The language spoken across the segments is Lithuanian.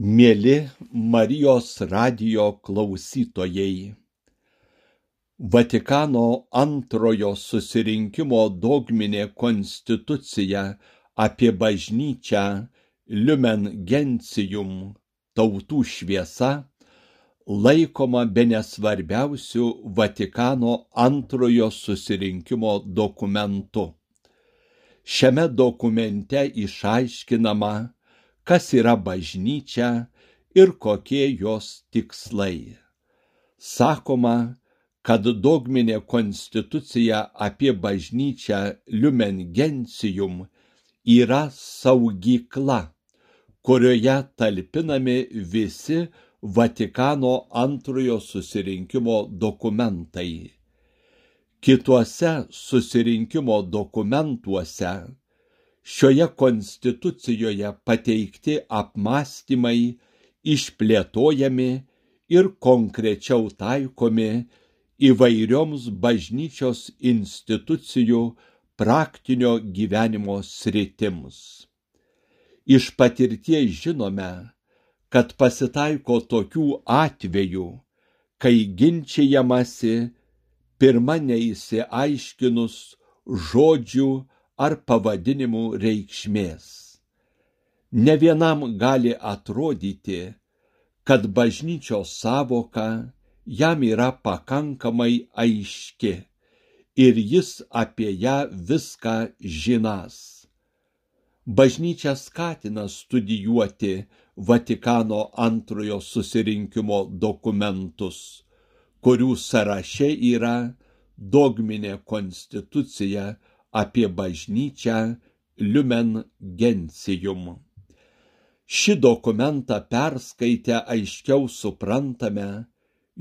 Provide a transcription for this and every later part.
Mieli Marijos radijo klausytojai, Vatikano antrojo susirinkimo dogminė konstitucija apie bažnyčią Lumen Gentium tautų šviesa laikoma bene svarbiausiu Vatikano antrojo susirinkimo dokumentu. Šiame dokumente išaiškinama, kas yra bažnyčia ir kokie jos tikslai. Sakoma, kad dogminė konstitucija apie bažnyčią Lumen Gentium yra saugykla, kurioje talpinami visi Vatikano antrojo susirinkimo dokumentai. Kituose susirinkimo dokumentuose Šioje konstitucijoje pateikti apmąstymai išplėtojami ir konkrečiau taikomi įvairioms bažnyčios institucijų praktinio gyvenimo sritims. Iš patirties žinome, kad pasitaiko tokių atvejų, kai ginčiamasi pirma neįsiaiškinus žodžių ar pavadinimų reikšmės. Ne vienam gali atrodyti, kad bažnyčios savoka jam yra pakankamai aiški ir jis apie ją viską žinas. Bažnyčia skatina studijuoti Vatikano antrojo susirinkimo dokumentus, kurių sąraše yra dogminė konstitucija apie bažnyčią Lumen Gentium. Šį dokumentą perskaitę aiškiau suprantame,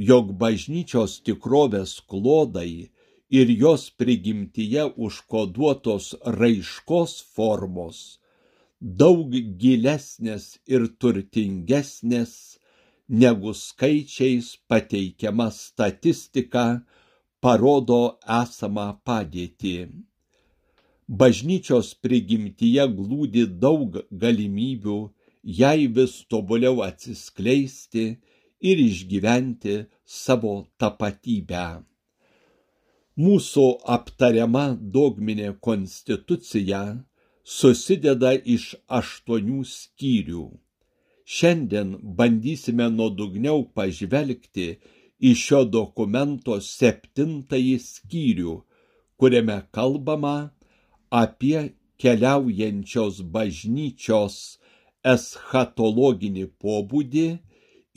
jog bažnyčios tikrovės klodai ir jos prigimtyje užkoduotos raiškos formos daug gilesnės ir turtingesnės negu skaičiais pateikiama statistika parodo esamą padėtį bažnyčios prigimtyje glūdi daug galimybių jai vis tobuliau atsiskleisti ir išgyventi savo tapatybę. Mūsų aptariama dogminė konstitucija susideda iš aštuonių skyrių. Šiandien bandysime nuodugniau pažvelgti į šio dokumento septintąjį skyrių, kuriame kalbama apie keliaujančios bažnyčios eschatologinį pobūdį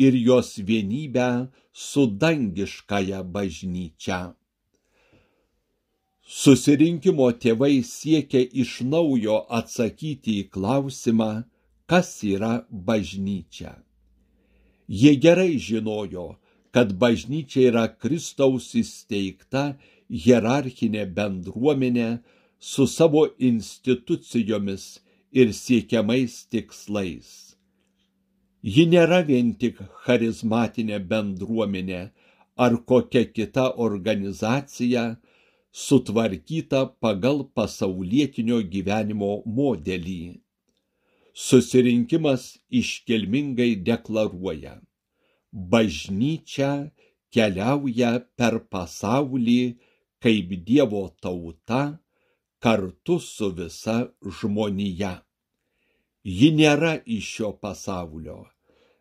ir jos vienybę su dangiškąja bažnyčia. Susirinkimo tėvai siekia iš naujo atsakyti į klausimą, kas yra bažnyčia. Jie gerai žinojo, kad bažnyčia yra Kristaus įsteigta hierarchinė bendruomenė, su savo institucijomis ir siekiamais tikslais. Ji nėra vien tik charizmatinė bendruomenė ar kokia kita organizacija, sutvarkyta pagal pasaulietinio gyvenimo modelį. Susirinkimas iškilmingai deklaruoja, bažnyčia keliauja per pasaulį kaip Dievo tauta, kartu su visa žmonija. Ji nėra iš šio pasaulio,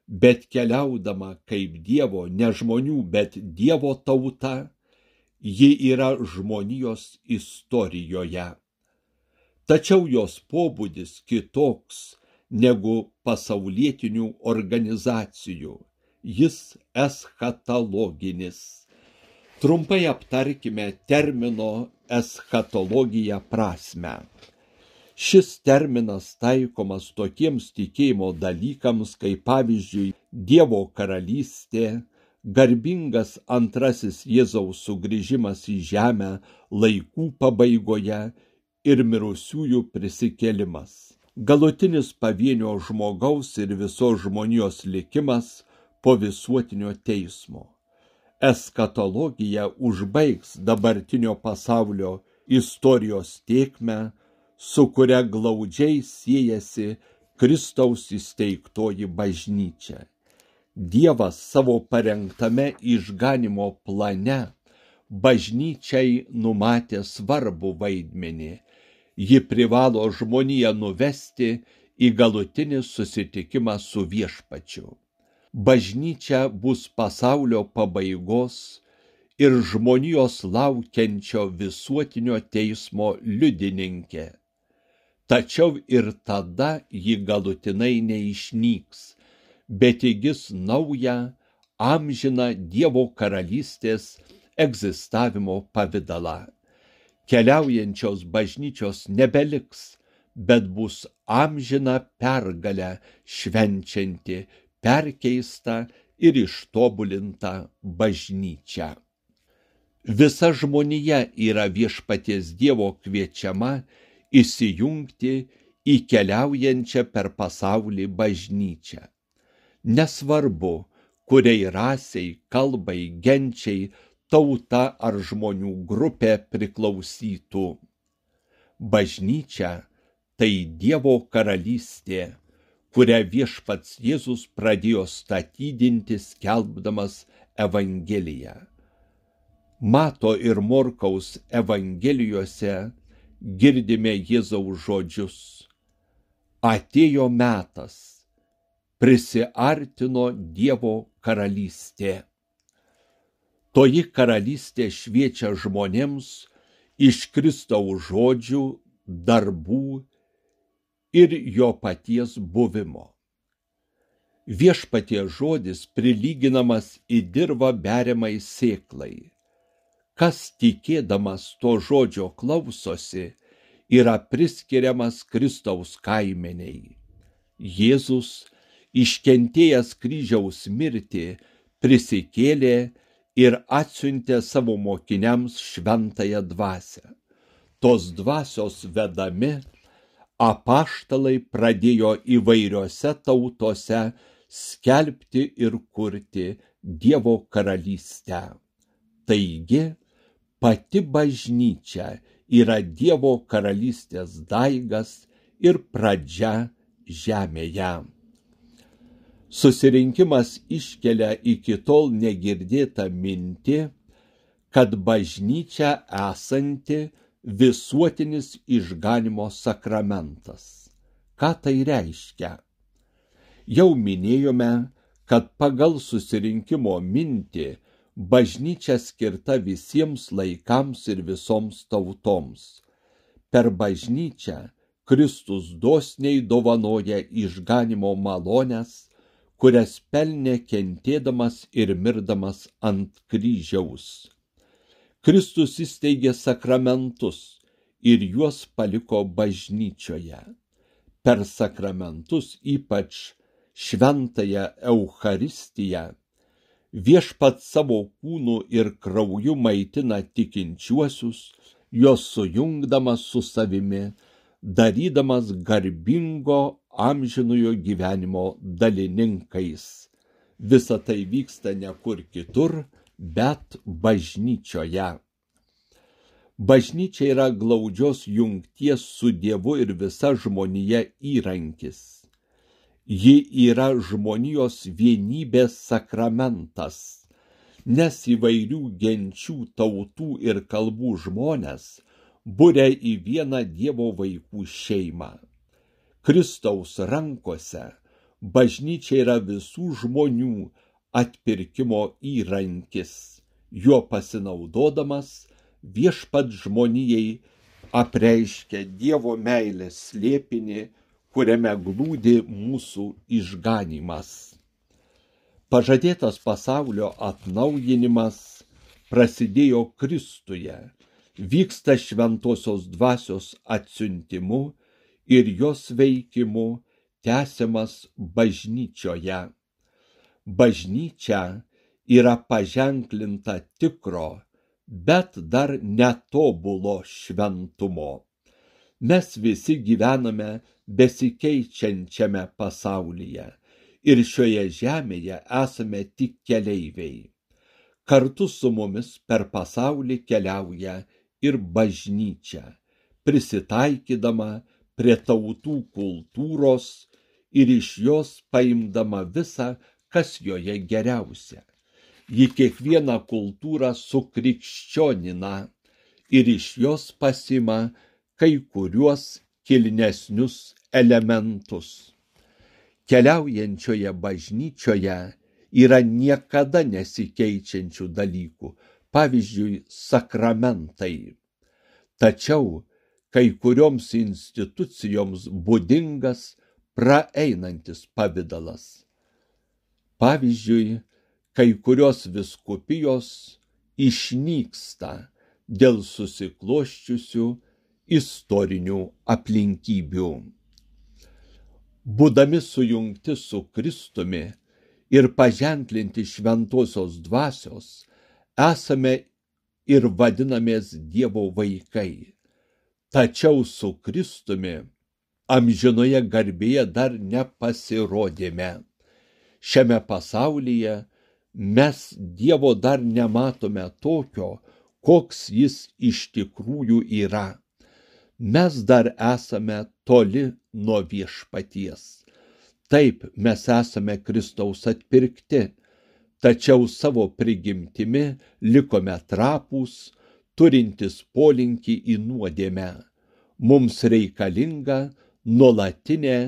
bet keliaudama kaip Dievo, ne žmonių, bet Dievo tauta, ji yra žmonijos istorijoje. Tačiau jos pobūdis kitoks negu pasaulietinių organizacijų. Jis eschatologinis. Trumpai aptarkime termino eschatologija prasme. Šis terminas taikomas tokiems tikėjimo dalykams, kaip pavyzdžiui Dievo karalystė, garbingas antrasis Jėzaus sugrįžimas į žemę laikų pabaigoje ir mirusiųjų prisikėlimas. Galutinis pavienio žmogaus ir visos žmonijos likimas po visuotinio teismo eskatologija užbaigs dabartinio pasaulio istorijos tėkmę, su kuria glaudžiai siejasi Kristaus įsteigtoji bažnyčia. Dievas savo parengtame išganimo plane bažnyčiai numatė svarbų vaidmenį. Ji privalo žmoniją nuvesti į galutinį susitikimą su viešpačiu. Bažnyčia bus pasaulio pabaigos ir žmonijos laukiančio visuotinio teismo liudininkė. Tačiau ir tada ji galutinai neišnyks, bet įgis naują, amžiną Dievo karalystės egzistavimo pavydalą. Keliaujančios bažnyčios nebeliks, bet bus amžina pergalę švenčianti, perkeista ir ištobulinta bažnyčia. Visa žmonija yra viešpaties Dievo kviečiama įsijungti į keliaujančią per pasaulį bažnyčią. Nesvarbu, kuriai rasiai, kalbai, genčiai, tauta ar žmonių grupė priklausytų. Bažnyčia tai Dievo karalystė, kurią viešpats Jėzus pradėjo statydinti skelbdamas Evangeliją. Mato ir Morkaus Evangelijose girdime Jėzaus žodžius. Atėjo metas, prisiartino Dievo karalystė. Toji karalystė šviečia žmonėms iš Kristaus žodžių, darbų ir jo paties buvimo. Viešpatie žodis prilyginamas į dirvą beriamai sėklai kas tikėdamas to žodžio klausosi, yra priskiriamas Kristaus kaimeniai. Jėzus, iškentėjęs kryžiaus mirtį, prisikėlė ir atsiuntė savo mokiniams šventąją dvasę. Tos dvasios vedami, apaštalai pradėjo įvairiose tautose skelbti ir kurti Dievo karalystę. Taigi, pati bažnyčia yra Dievo karalystės daigas ir pradžia žemėje. Susirinkimas iškelia iki tol negirdėtą mintį, kad bažnyčia esanti visuotinis išganimo sakramentas. Ką tai reiškia? Jau minėjome, kad pagal susirinkimo mintį bažnyčia skirta visiems laikams ir visoms tautoms. Per bažnyčią Kristus dosniai dovanoja išganimo malonės, kurias pelnė kentėdamas ir mirdamas ant kryžiaus. Kristus įsteigė sakramentus ir juos paliko bažnyčioje. Per sakramentus ypač šventąją Eucharistiją viešpat savo kūnu ir krauju maitina tikinčiuosius, juos sujungdamas su savimi, darydamas garbingo amžinojo gyvenimo dalininkais. Visa tai vyksta ne kur kitur, bet bažnyčioje. Bažnyčia yra glaudžios jungties su Dievu ir visa žmonija įrankis ji yra žmonijos vienybės sakramentas, nes įvairių genčių, tautų ir kalbų žmonės būrė į vieną Dievo vaikų šeimą. Kristaus rankose bažnyčia yra visų žmonių atpirkimo įrankis, juo pasinaudodamas viešpat žmonijai apreiškia Dievo meilės slėpinį kuriame glūdi mūsų išganimas. Pažadėtas pasaulio atnaujinimas prasidėjo Kristuje, vyksta šventosios dvasios atsiuntimu ir jos veikimu tęsiamas bažnyčioje. Bažnyčia yra paženklinta tikro, bet dar netobulo šventumo. Mes visi gyvename besikeičiančiame pasaulyje ir šioje žemėje esame tik keleiviai. Kartu su mumis per pasaulį keliauja ir bažnyčia, prisitaikydama prie tautų kultūros ir iš jos paimdama visą, kas joje geriausia. Ji kiekvieną kultūrą sukrikščionina ir iš jos pasima kai kuriuos kilnesnius elementus. Keliaujančioje bažnyčioje yra niekada nesikeičiančių dalykų, pavyzdžiui, sakramentai. Tačiau kai kurioms institucijoms būdingas praeinantis pavydalas. Pavyzdžiui, kai kurios viskupijos išnyksta dėl susikloščiusių istorinių aplinkybių. Būdami sujungti su Kristumi ir paženklinti šventosios dvasios, esame ir vadinamės Dievo vaikai. Tačiau su Kristumi amžinoje garbėje dar nepasirodėme. Šiame pasaulyje mes Dievo dar nematome tokio, koks jis iš tikrųjų yra. Mes dar esame toli nuo viešpaties. Taip, mes esame Kristaus atpirkti, tačiau savo prigimtimi likome trapūs, turintis polinkį į nuodėmę. Mums reikalinga nuolatinė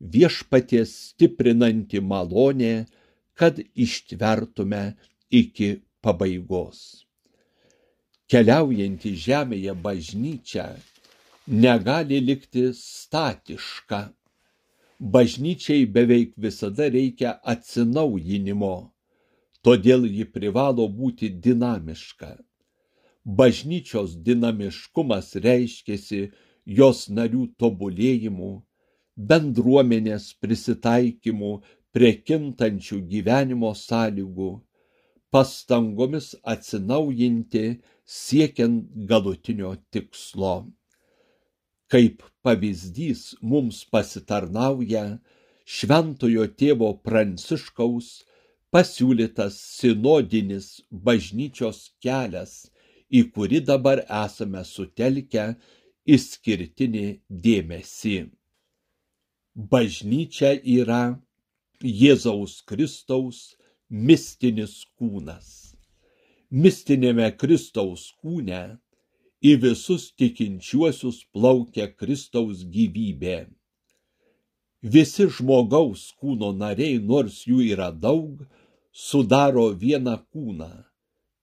viešpaties stiprinanti malonė, kad ištvertume iki pabaigos. Keliaujanti žemėje bažnyčia negali likti statiška. Bažnyčiai beveik visada reikia atsinaujinimo todėl ji privalo būti dinamiška. Bažnyčios dinamiškumas reiškėsi jos narių tobulėjimu, bendruomenės prisitaikymu prie kintančių gyvenimo sąlygų, pastangomis atsinaujinti siekiant galutinio tikslo. Kaip pavyzdys mums pasitarnauja šventojo tėvo Pranciškaus pasiūlytas sinodinis bažnyčios kelias, į kurį dabar esame sutelkę išskirtinį dėmesį. Bažnyčia yra Jėzaus Kristaus mistinis kūnas. Mistinėme Kristaus kūne į visus tikinčiuosius plaukia Kristaus gyvybė. Visi žmogaus kūno nariai, nors jų yra daug, sudaro vieną kūną,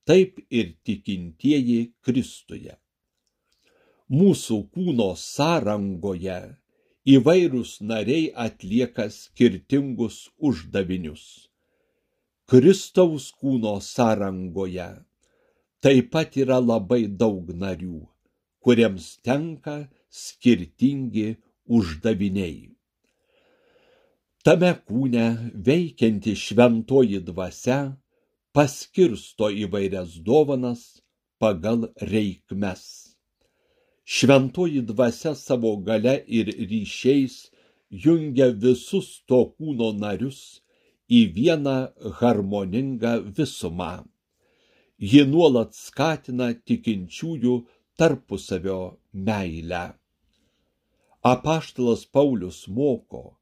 taip ir tikintieji Kristuje. Mūsų kūno sąrangoje įvairūs nariai atlieka skirtingus uždavinius. Kristaus kūno sąrangoje taip pat yra labai daug narių, kuriems tenka skirtingi uždaviniai. Tame kūne veikianti šventoji dvasia paskirsto įvairias dovanas pagal reikmes. Šventoji dvasia savo gale ir ryšiais jungia visus to kūno narius į vieną harmoningą visumą. Ji nuolat skatina tikinčiųjų tarpusavio meilę. Apaštalas Paulius moko,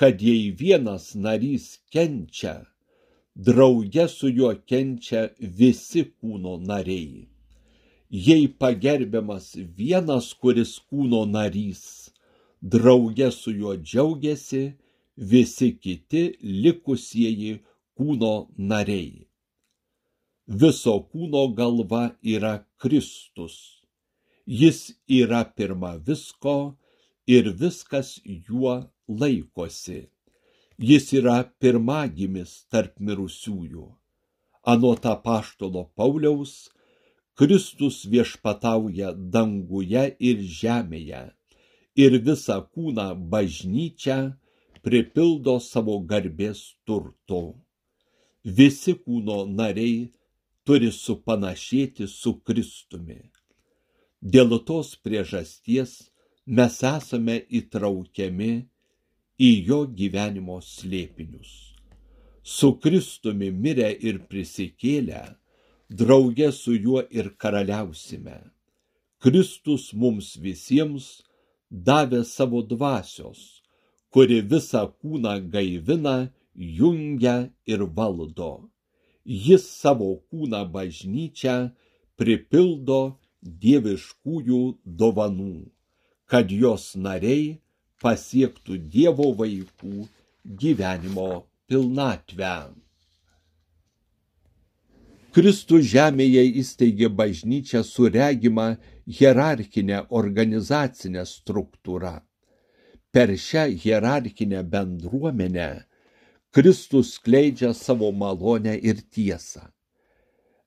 kad jei vienas narys kenčia, drauge su juo kenčia visi kūno nariai. Jei pagerbiamas vienas, kuris kūno narys, drauge su juo džiaugiasi visi kiti likusieji kūno nariai. Viso kūno galva yra Kristus. Jis yra pirma visko ir viskas juo laikosi. Jis yra pirmagimis tarp mirusiųjų. Anota paštolo Pauliaus, Kristus viešpatauja danguje ir žemėje ir visą kūną bažnyčią pripildo savo garbės turtu. Visi kūno nariai turi supanašėti su Kristumi. Dėl tos priežasties mes esame įtraukiami į jo gyvenimo slėpinius. Su Kristumi mirę ir prisikėlę, drauge su juo ir karaliausime. Kristus mums visiems davė savo dvasios, kuri visą kūną gaivina, jungia ir valdo. Jis savo kūną bažnyčią pripildo dieviškųjų dovanų, kad jos nariai pasiektų Dievo vaikų gyvenimo pilnatvę. Kristus žemėje įsteigė bažnyčią su regima hierarchinė organizacinė struktūra. Per šią hierarchinę bendruomenę Kristus skleidžia savo malonę ir tiesą.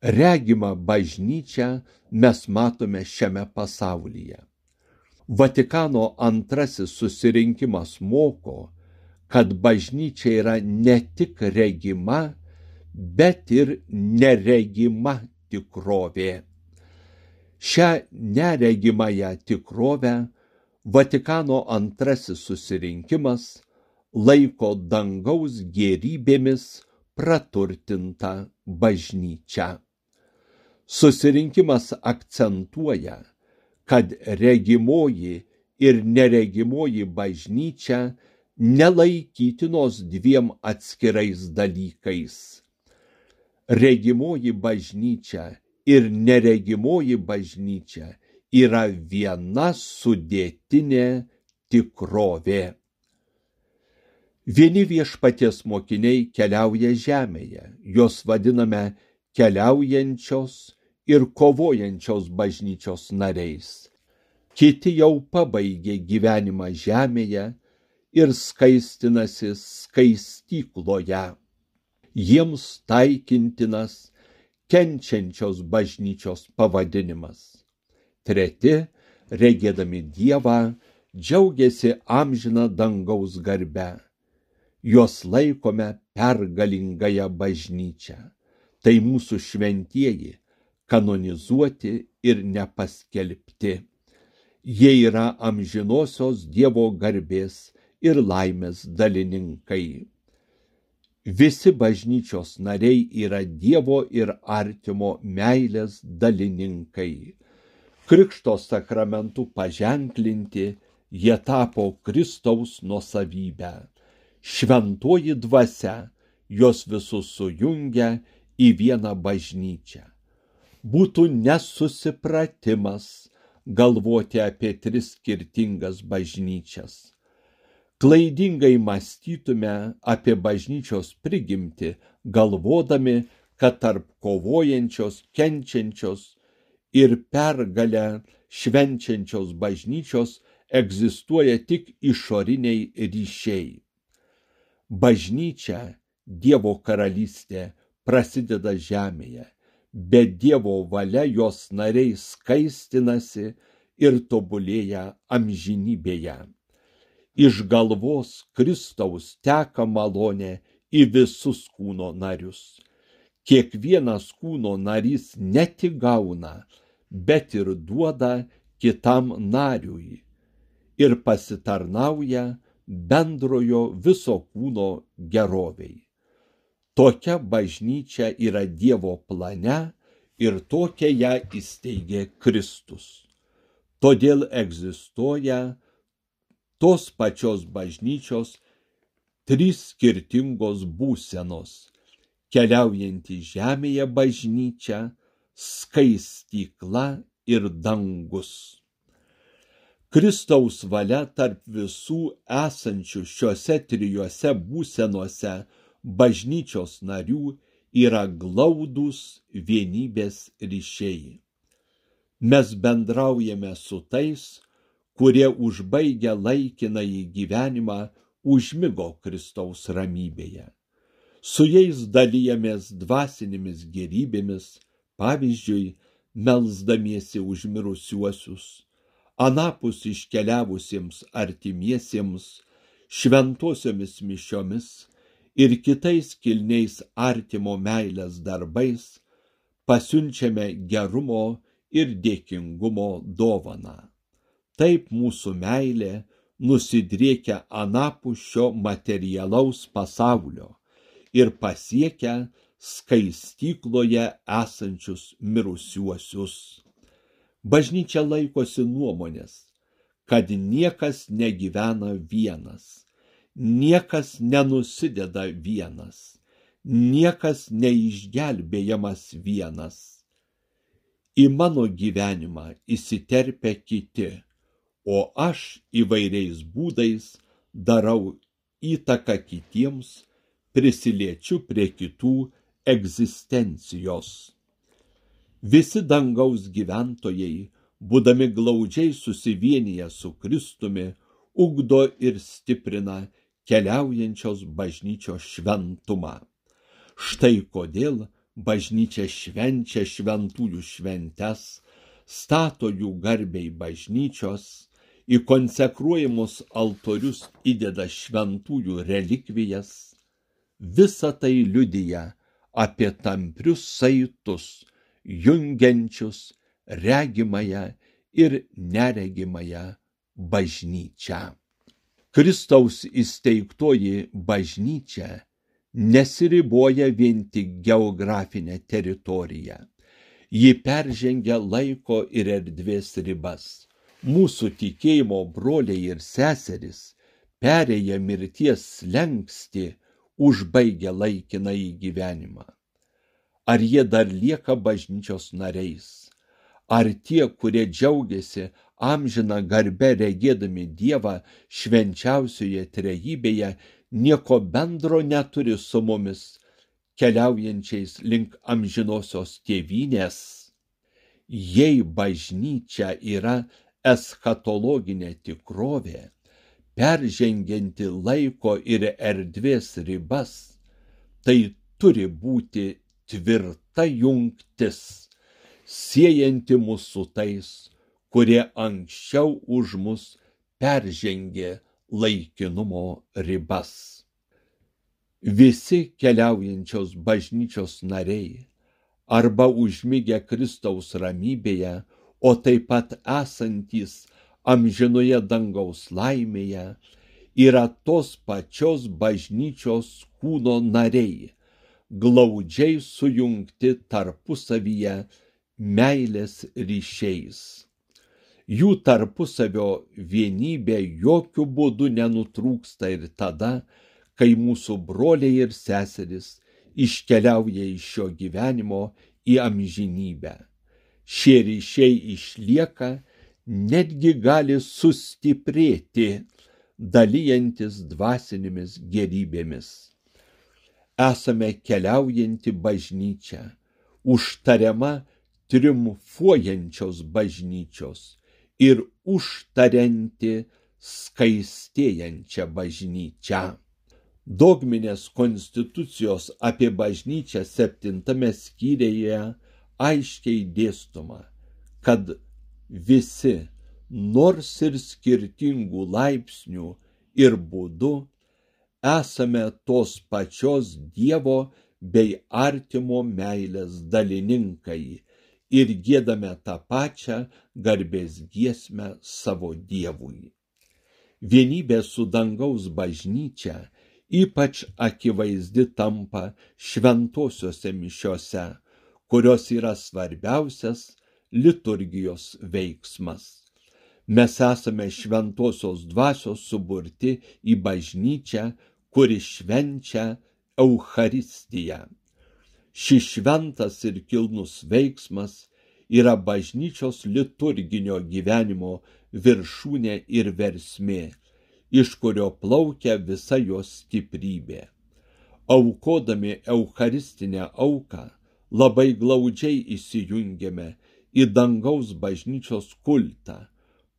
Regimą bažnyčią mes matome šiame pasaulyje. Vatikano antrasis susirinkimas moko, kad bažnyčia yra ne tik regima, bet ir neregima tikrovė. Šią neregimąją tikrovę Vatikano antrasis susirinkimas laiko dangaus gerybėmis praturtinta bažnyčia. Susirinkimas akcentuoja, kad regimoji ir neregimoji bažnyčia nelaikytinos dviem atskirais dalykais. Regimoji bažnyčia ir neregimoji bažnyčia yra viena sudėtinė tikrovė. Vieni viešpaties mokiniai keliauja žemėje, jos vadiname keliaujančios ir kovojančios bažnyčios nariais. Kiti jau pabaigė gyvenimą žemėje ir skaistinasi skaistykloje. Jiems taikintinas kenčiančios bažnyčios pavadinimas. Treti, regėdami Dievą, džiaugiasi amžina dangaus garbe. Juos laikome pergalingąją bažnyčią. Tai mūsų šventieji, kanonizuoti ir nepaskelbti. Jie yra amžinosios Dievo garbės ir laimės dalininkai. Visi bažnyčios nariai yra Dievo ir artimo meilės dalininkai. Krikšto sakramentų paženklinti jie tapo Kristaus nuosavybę. Šventoji dvasia jos visus sujungia į vieną bažnyčią. Būtų nesusipratimas galvoti apie tris skirtingas bažnyčias klaidingai mąstytume apie bažnyčios prigimtį, galvodami, kad tarp kovojančios, kenčiančios ir pergalę švenčiančios bažnyčios egzistuoja tik išoriniai ryšiai. Bažnyčia, Dievo karalystė, prasideda žemėje, bet Dievo valia jos nariai skaistinasi ir tobulėja amžinybėje iš galvos Kristaus teka malonė į visus kūno narius. Kiekvienas kūno narys ne tik gauna, bet ir duoda kitam nariui ir pasitarnauja bendrojo viso kūno geroviai. Tokia bažnyčia yra Dievo plane ir tokia ją įsteigė Kristus. Todėl egzistuoja tos pačios bažnyčios trys skirtingos būsenos - keliaujanti žemėje bažnyčia, skaistykla ir dangus. Kristaus valia tarp visų esančių šiuose trijuose būsenuose bažnyčios narių yra glaudus vienybės ryšiai. Mes bendraujame su tais, kurie užbaigę laikinąjį gyvenimą užmigo Kristaus ramybėje. Su jais dalyjamės dvasinėmis gerybėmis, pavyzdžiui, melzdamiesi už mirusiuosius, anapus iškeliavusiems artimiesiems, šventosiomis mišiomis ir kitais kilniais artimo meilės darbais pasiunčiame gerumo ir dėkingumo dovaną. Taip mūsų meilė nusidriekia anapus šio materialaus pasaulio ir pasiekia skaistykloje esančius mirusiuosius. Bažnyčia laikosi nuomonės, kad niekas negyvena vienas, niekas nenusideda vienas, niekas neišgelbėjamas vienas. Į mano gyvenimą įsiterpia kiti, o aš įvairiais būdais darau įtaką kitiems, prisiliečiu prie kitų egzistencijos. Visi dangaus gyventojai, būdami glaudžiai susivienyje su Kristumi, ugdo ir stiprina keliaujančios bažnyčios šventumą. Štai kodėl bažnyčia švenčia šventųjų šventes, stato jų garbiai bažnyčios, į konsekruojamus altorius įdeda šventųjų relikvijas. Visa tai liudyja apie tamprius saitus, jungiančius regimąją ir neregimąją bažnyčią. Kristaus įsteigtoji bažnyčia nesiriboja vien tik geografinę teritoriją. Ji peržengia laiko ir erdvės ribas. Mūsų tikėjimo broliai ir seseris, perėję mirties slengsti, užbaigia laikiną į gyvenimą. Ar jie dar lieka bažnyčios nariais? Ar tie, kurie džiaugiasi amžina garbe regėdami Dievą švenčiausioje trejybėje, nieko bendro neturi su mumis, keliaujančiais link amžinosios tėvynės. Jei bažnyčia yra eschatologinė tikrovė, peržengianti laiko ir erdvės ribas, tai turi būti tvirta jungtis, siejanti mus su tais, kurie anksčiau už mus peržengė laikinumo ribas. Visi keliaujančios bažnyčios nariai arba užmygę Kristaus ramybėje, o taip pat esantys amžinoje dangaus laimėje, yra tos pačios bažnyčios kūno nariai, glaudžiai sujungti tarpusavyje meilės ryšiais jų tarpusavio vienybė jokių būdų nenutrūksta ir tada, kai mūsų broliai ir seseris iškeliauja iš šio gyvenimo į amžinybę. Šie ryšiai išlieka, netgi gali sustiprėti, dalyjantis dvasinėmis gerybėmis. Esame keliaujanti bažnyčia, užtariama triumfuojančios bažnyčios ir užtarianti skaistėjančią bažnyčią. Dogminės konstitucijos apie bažnyčią septintame skyriuje aiškiai dėstoma, kad visi, nors ir skirtingų laipsnių ir būdų, esame tos pačios Dievo bei artimo meilės dalininkai ir gėdame tą pačią garbės giesmę savo Dievui. Vienybė su dangaus bažnyčia ypač akivaizdi tampa šventosiuose mišiuose, kurios yra svarbiausias liturgijos veiksmas. Mes esame šventosios dvasios suburti į bažnyčią, kuri švenčia Eucharistiją. Šis šventas ir kilnus veiksmas yra bažnyčios liturginio gyvenimo viršūnė ir versmė, iš kurio plaukia visa jos stiprybė. Aukodami Eucharistinę auką labai glaudžiai įsijungiame į dangaus bažnyčios kultą,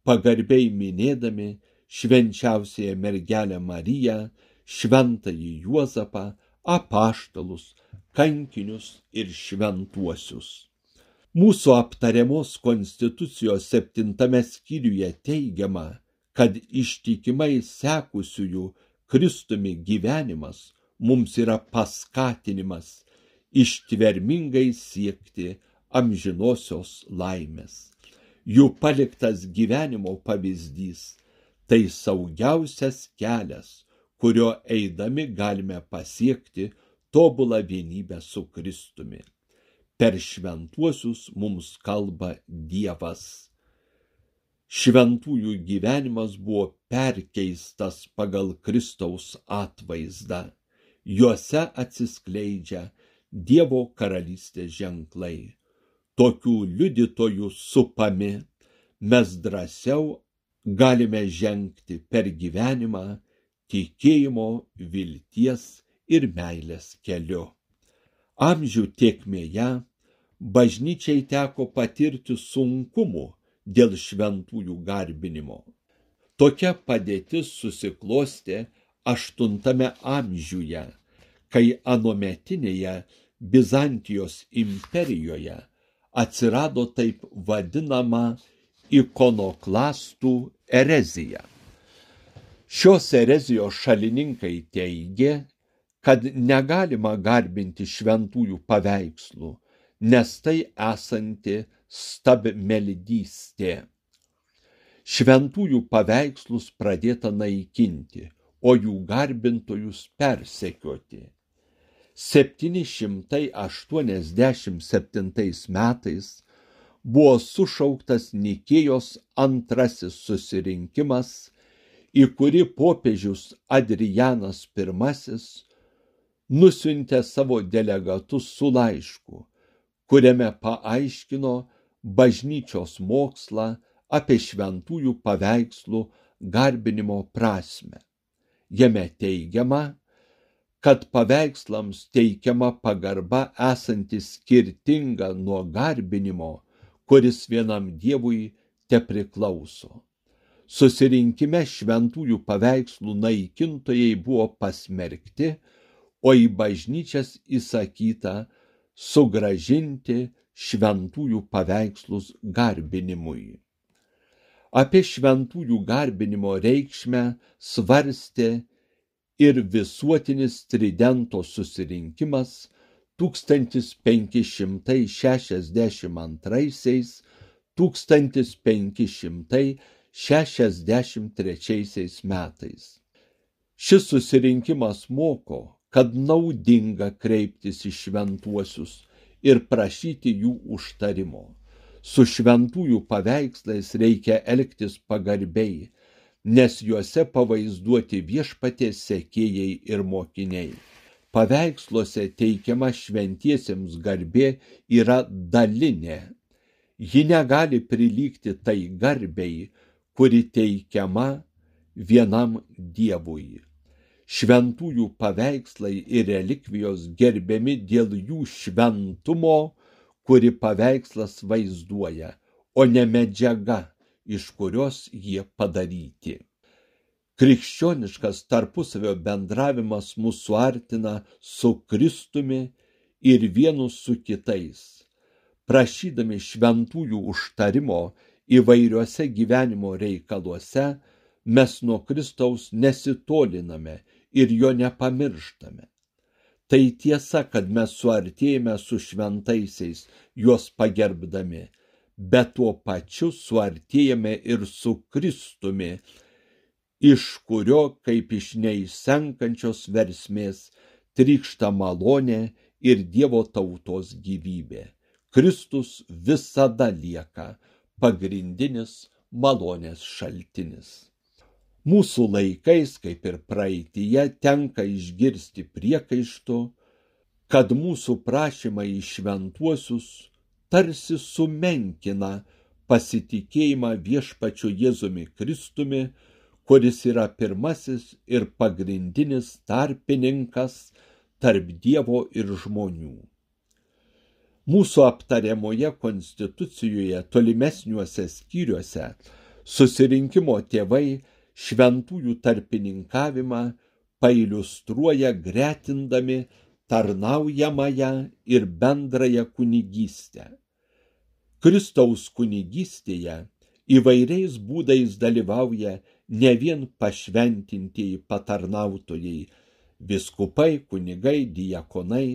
pagarbiai minėdami švenčiausiąją mergelę Mariją, šventąjį Juozapą, apaštalus, kankinius ir šventuosius. Mūsų aptariamos konstitucijos septintame skyriuje teigiama, kad ištikimai sekusiųjų Kristumi gyvenimas mums yra paskatinimas ištvermingai siekti amžinosios laimės. Jų paliktas gyvenimo pavyzdys - tai saugiausias kelias, kurio eidami galime pasiekti tobulą vienybę su Kristumi. Per šventuosius mums kalba Dievas. šventųjų gyvenimas buvo perkeistas pagal Kristaus atvaizdą. Juose atsiskleidžia Dievo karalystės ženklai. Tokių liudytojų supami mes drąsiau galime žengti per gyvenimą tikėjimo, vilties ir meilės keliu. Amžių tiekmėje bažnyčiai teko patirti sunkumų dėl šventųjų garbinimo. Tokia padėtis susiklostė aštuntame amžiuje, kai anometinėje Bizantijos imperijoje atsirado taip vadinama ikonoklastų erezija. Šios erezijos šalininkai teigė, kad negalima garbinti šventųjų paveikslų, nes tai esanti stabmeldystė. Šventųjų paveikslus pradėta naikinti, o jų garbintojus persekioti. 787 metais buvo sušauktas Nikėjos antrasis susirinkimas, į kurį popiežius Adrianas I nusiuntė savo delegatus su laišku, kuriame paaiškino bažnyčios mokslą apie šventųjų paveikslų garbinimo prasme. Jame teigiama, kad paveikslams teikiama pagarba esanti skirtinga nuo garbinimo, kuris vienam dievui te priklauso. Susirinkime šventųjų paveikslų naikintojai buvo pasmerkti, o į bažnyčias įsakyta sugražinti šventųjų paveikslus garbinimui. Apie šventųjų garbinimo reikšmę svarstė ir visuotinis tridento susirinkimas 1562-1563 metais. Šis susirinkimas moko, kad naudinga kreiptis į šventuosius ir prašyti jų užtarimo. Su šventųjų paveikslais reikia elgtis pagarbiai, nes juose pavaizduoti viešpatės sekėjai ir mokiniai. Paveiksluose teikiama šventiesiems garbė yra dalinė. Ji negali prilygti tai garbei, kuri teikiama vienam dievui šventųjų paveikslai ir relikvijos gerbiami dėl jų šventumo, kuri paveikslas vaizduoja, o ne medžiaga, iš kurios jie padaryti. Krikščioniškas tarpusavio bendravimas mus suartina su Kristumi ir vienus su kitais. Prašydami šventųjų užtarimo įvairiuose gyvenimo reikaluose, mes nuo Kristaus nesitoliname ir jo nepamirštame. Tai tiesa, kad mes suartėjame su šventaisiais, juos pagerbdami, bet tuo pačiu suartėjame ir su Kristumi, iš kurio, kaip iš neįsenkančios versmės, trykšta malonė ir Dievo tautos gyvybė. Kristus visada lieka pagrindinis malonės šaltinis. Mūsų laikais, kaip ir praeitie, tenka išgirsti priekaištų, kad mūsų prašymai į šventuosius tarsi sumenkina pasitikėjimą viešpačiu Jėzumi Kristumi, kuris yra pirmasis ir pagrindinis tarpininkas tarp Dievo ir žmonių. Mūsų aptariamoje konstitucijoje tolimesniuose skyriuose susirinkimo tėvai šventųjų tarpininkavimą pailustruoja gretindami tarnaujamąją ir bendrąją kunigystę. Kristaus kunigystėje įvairiais būdais dalyvauja ne vien pašventintieji patarnautojai, viskupai, kunigai, diakonai,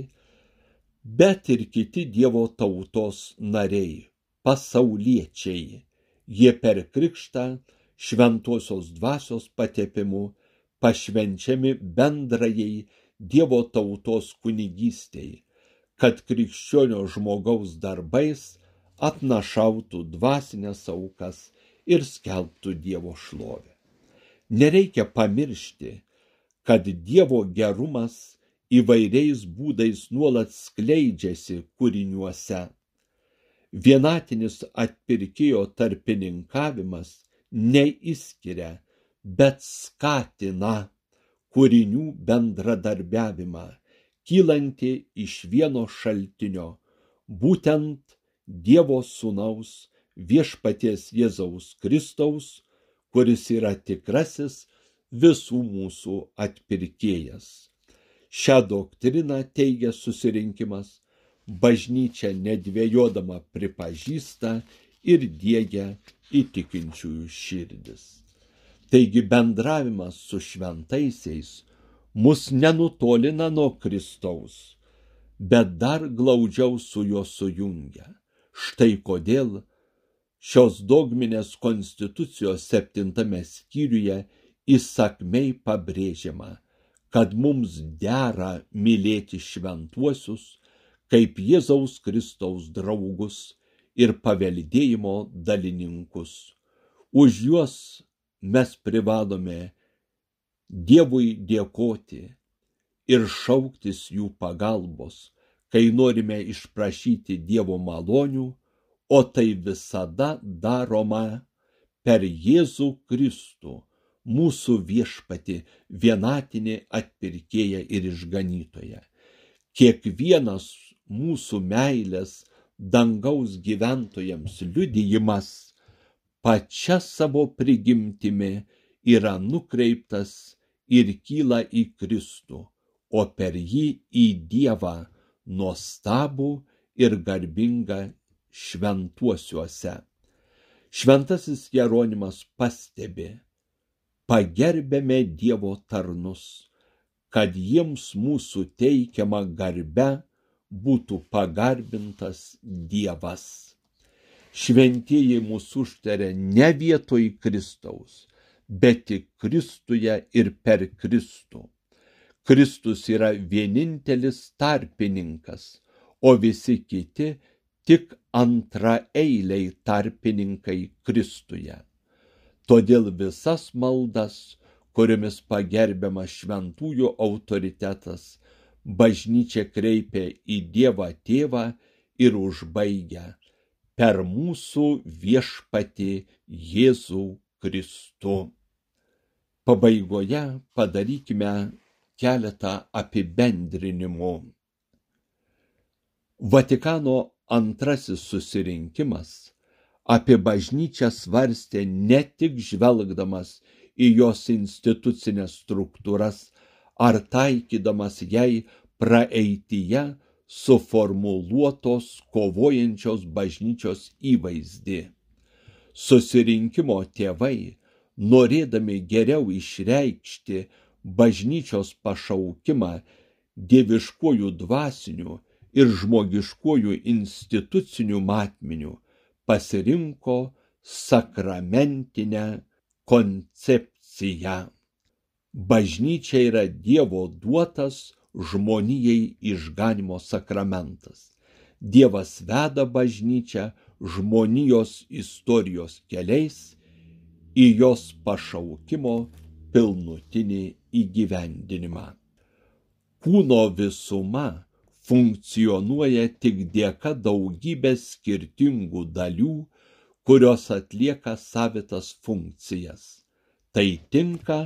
bet ir kiti Dievo tautos nariai, pasauliečiai. Jie per krikštą šventosios dvasios patepimu pašvenčiami bendrajai Dievo tautos kunigystei, kad krikščionio žmogaus darbais atnašautų dvasinės aukas ir skelbtų Dievo šlovę. Nereikia pamiršti, kad Dievo gerumas įvairiais būdais nuolat skleidžiasi kūriniuose. Vienatinis atpirkėjo tarpininkavimas neįskiria, bet skatina kūrinių bendradarbiavimą, kylanti iš vieno šaltinio, būtent Dievo Sūnaus viešpaties Jėzaus Kristaus, kuris yra tikrasis visų mūsų atpirkėjas. Šią doktriną teigia susirinkimas, bažnyčia nedvėjodama pripažįsta ir dėgia įtikinčiųjų širdis. Taigi bendravimas su šventaisiais mus nenutolina nuo Kristaus, bet dar glaudžiau su juo sujungia. Štai kodėl šios dogminės konstitucijos septintame skyriuje įsakmei pabrėžiama, kad mums dera mylėti šventuosius kaip Jėzaus Kristaus draugus ir paveldėjimo dalininkus. Už juos mes privalome Dievui dėkoti ir šauktis jų pagalbos, kai norime išprašyti Dievo malonių, o tai visada daroma per Jėzų Kristų, mūsų viešpati, vienatinį atpirkėją ir išganytoją. Kiekvienas mūsų meilės dangaus gyventojams liudijimas pačia savo prigimtimi yra nukreiptas ir kyla į Kristų, o per jį į Dievą nuostabų ir garbingą šventuosiuose. Šventasis Jeronimas pastebi, pagerbėme Dievo tarnus, kad jiems mūsų teikiama garbe būtų pagarbintas Dievas šventieji mūsų užtaria ne vietoj Kristaus, bet tik Kristuje ir per Kristų. Kristus yra vienintelis tarpininkas, o visi kiti tik antraeiliai tarpininkai Kristuje. Todėl visas maldas, kuriomis pagerbiamas šventųjų autoritetas, bažnyčia kreipia į Dievą tėvą ir užbaigia per mūsų viešpatį Jėzų Kristų. Pabaigoje padarykime keletą apibendrinimų. Vatikano antrasis susirinkimas apie bažnyčią svarstė ne tik žvelgdamas į jos institucinės struktūras ar taikydamas jai praeityje suformuluotos kovojančios bažnyčios įvaizdį. Susirinkimo tėvai, norėdami geriau išreikšti bažnyčios pašaukimą dieviškojų dvasinių ir žmogiškojų institucinių matmenių, pasirinko sakramentinę koncepciją. Bažnyčia yra Dievo duotas žmonijai išganimo sakramentas. Dievas veda bažnyčią žmonijos istorijos keliais į jos pašaukimo pilnutinį įgyvendinimą. Kūno visuma funkcionuoja tik dėka daugybės skirtingų dalių, kurios atlieka savitas funkcijas. Tai tinka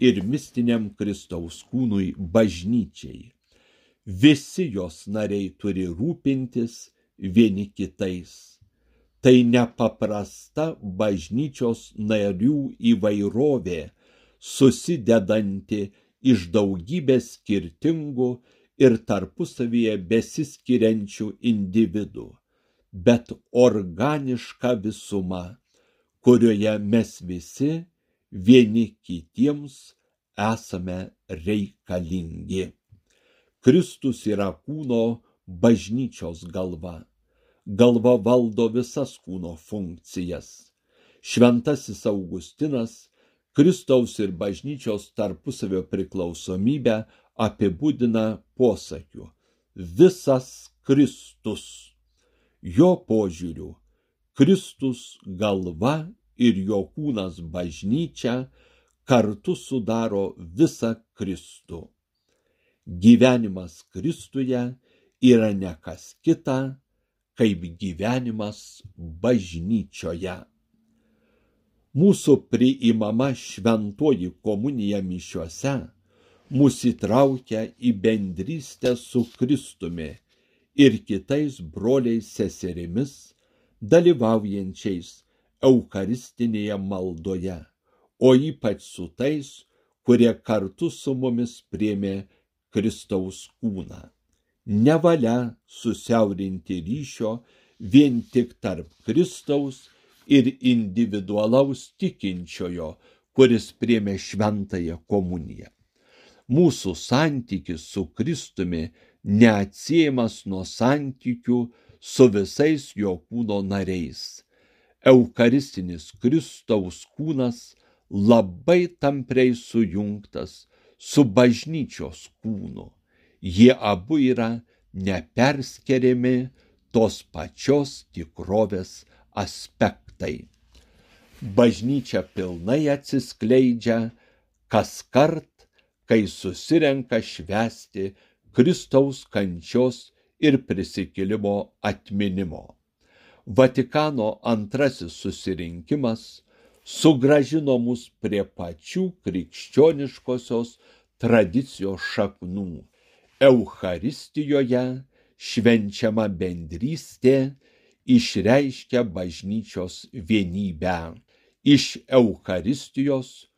ir mistiniam Kristaus kūnui bažnyčiai. Visi jos nariai turi rūpintis vieni kitais. Tai nepaprasta bažnyčios narių įvairovė, susidedanti iš daugybės skirtingų ir tarpusavyje besiskiriančių individų, bet organiška visuma, kurioje mes visi vieni kitiems esame reikalingi. Kristus yra kūno bažnyčios galva. Galva valdo visas kūno funkcijas. Šventasis Augustinas Kristaus ir bažnyčios tarpusavio priklausomybę apibūdina posakiu visas Kristus. Jo požiūriu Kristus galva ir jo kūnas bažnyčia kartu sudaro visą Kristų. Gyvenimas Kristuje yra ne kas kita, kaip gyvenimas bažnyčioje. Mūsų priimama šventoji komunija mišiuose mus įtraukia į bendrystę su Kristumi ir kitais broliais seserimis, dalyvaujančiais Eucharistinėje maldoje, o ypač su tais, kurie kartu su mumis priemė Kristaus kūną. Nevalia susiaurinti ryšio vien tik tarp Kristaus ir individualaus tikinčiojo, kuris priemė šventąją komuniją. Mūsų santykis su Kristumi neatsiejamas nuo santykių su visais jo kūno nariais. Eucharistinis Kristaus kūnas labai tampriai sujungtas su bažnyčios kūnu. Jie abu yra neperskeriami tos pačios tikrovės aspektai. Bažnyčia pilnai atsiskleidžia kas kart, kai susirenka švesti Kristaus kančios ir prisikėlimo atminimo. Vatikano antrasis susirinkimas sugražino mus prie pačių krikščioniškosios tradicijos šaknų. Eucharistijoje švenčiama bendrystė išreiškia bažnyčios vienybę. Iš Eucharistijos,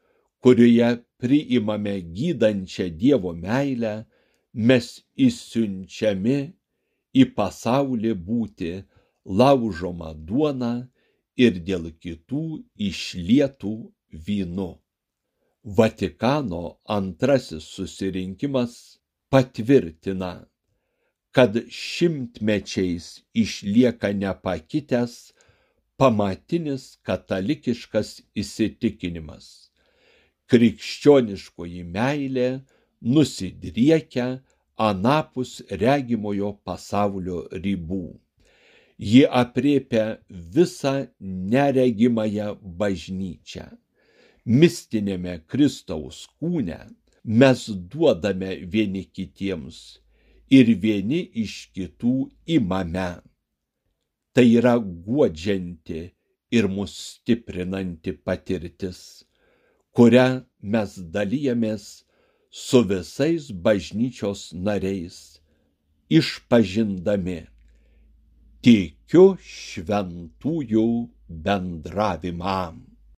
kurioje priimame gydančią Dievo meilę, mes įsiunčiami į pasaulį būti laužoma duona ir dėl kitų išlietų vynu. Vatikano antrasis susirinkimas patvirtina, kad šimtmečiais išlieka nepakitęs pamatinis katalikiškas įsitikinimas. Krikščioniškoji meilė nusidriekia anapus regimojo pasaulio ribų. Ji apriepia visą neregimąją bažnyčią. Mistinėme Kristaus kūne mes duodame vieni kitiems ir vieni iš kitų imame. Tai yra guodžianti ir mus stiprinanti patirtis, kurią mes dalyjamės su visais bažnyčios nariais, išpažindami tikiu šventųjų bendravimą.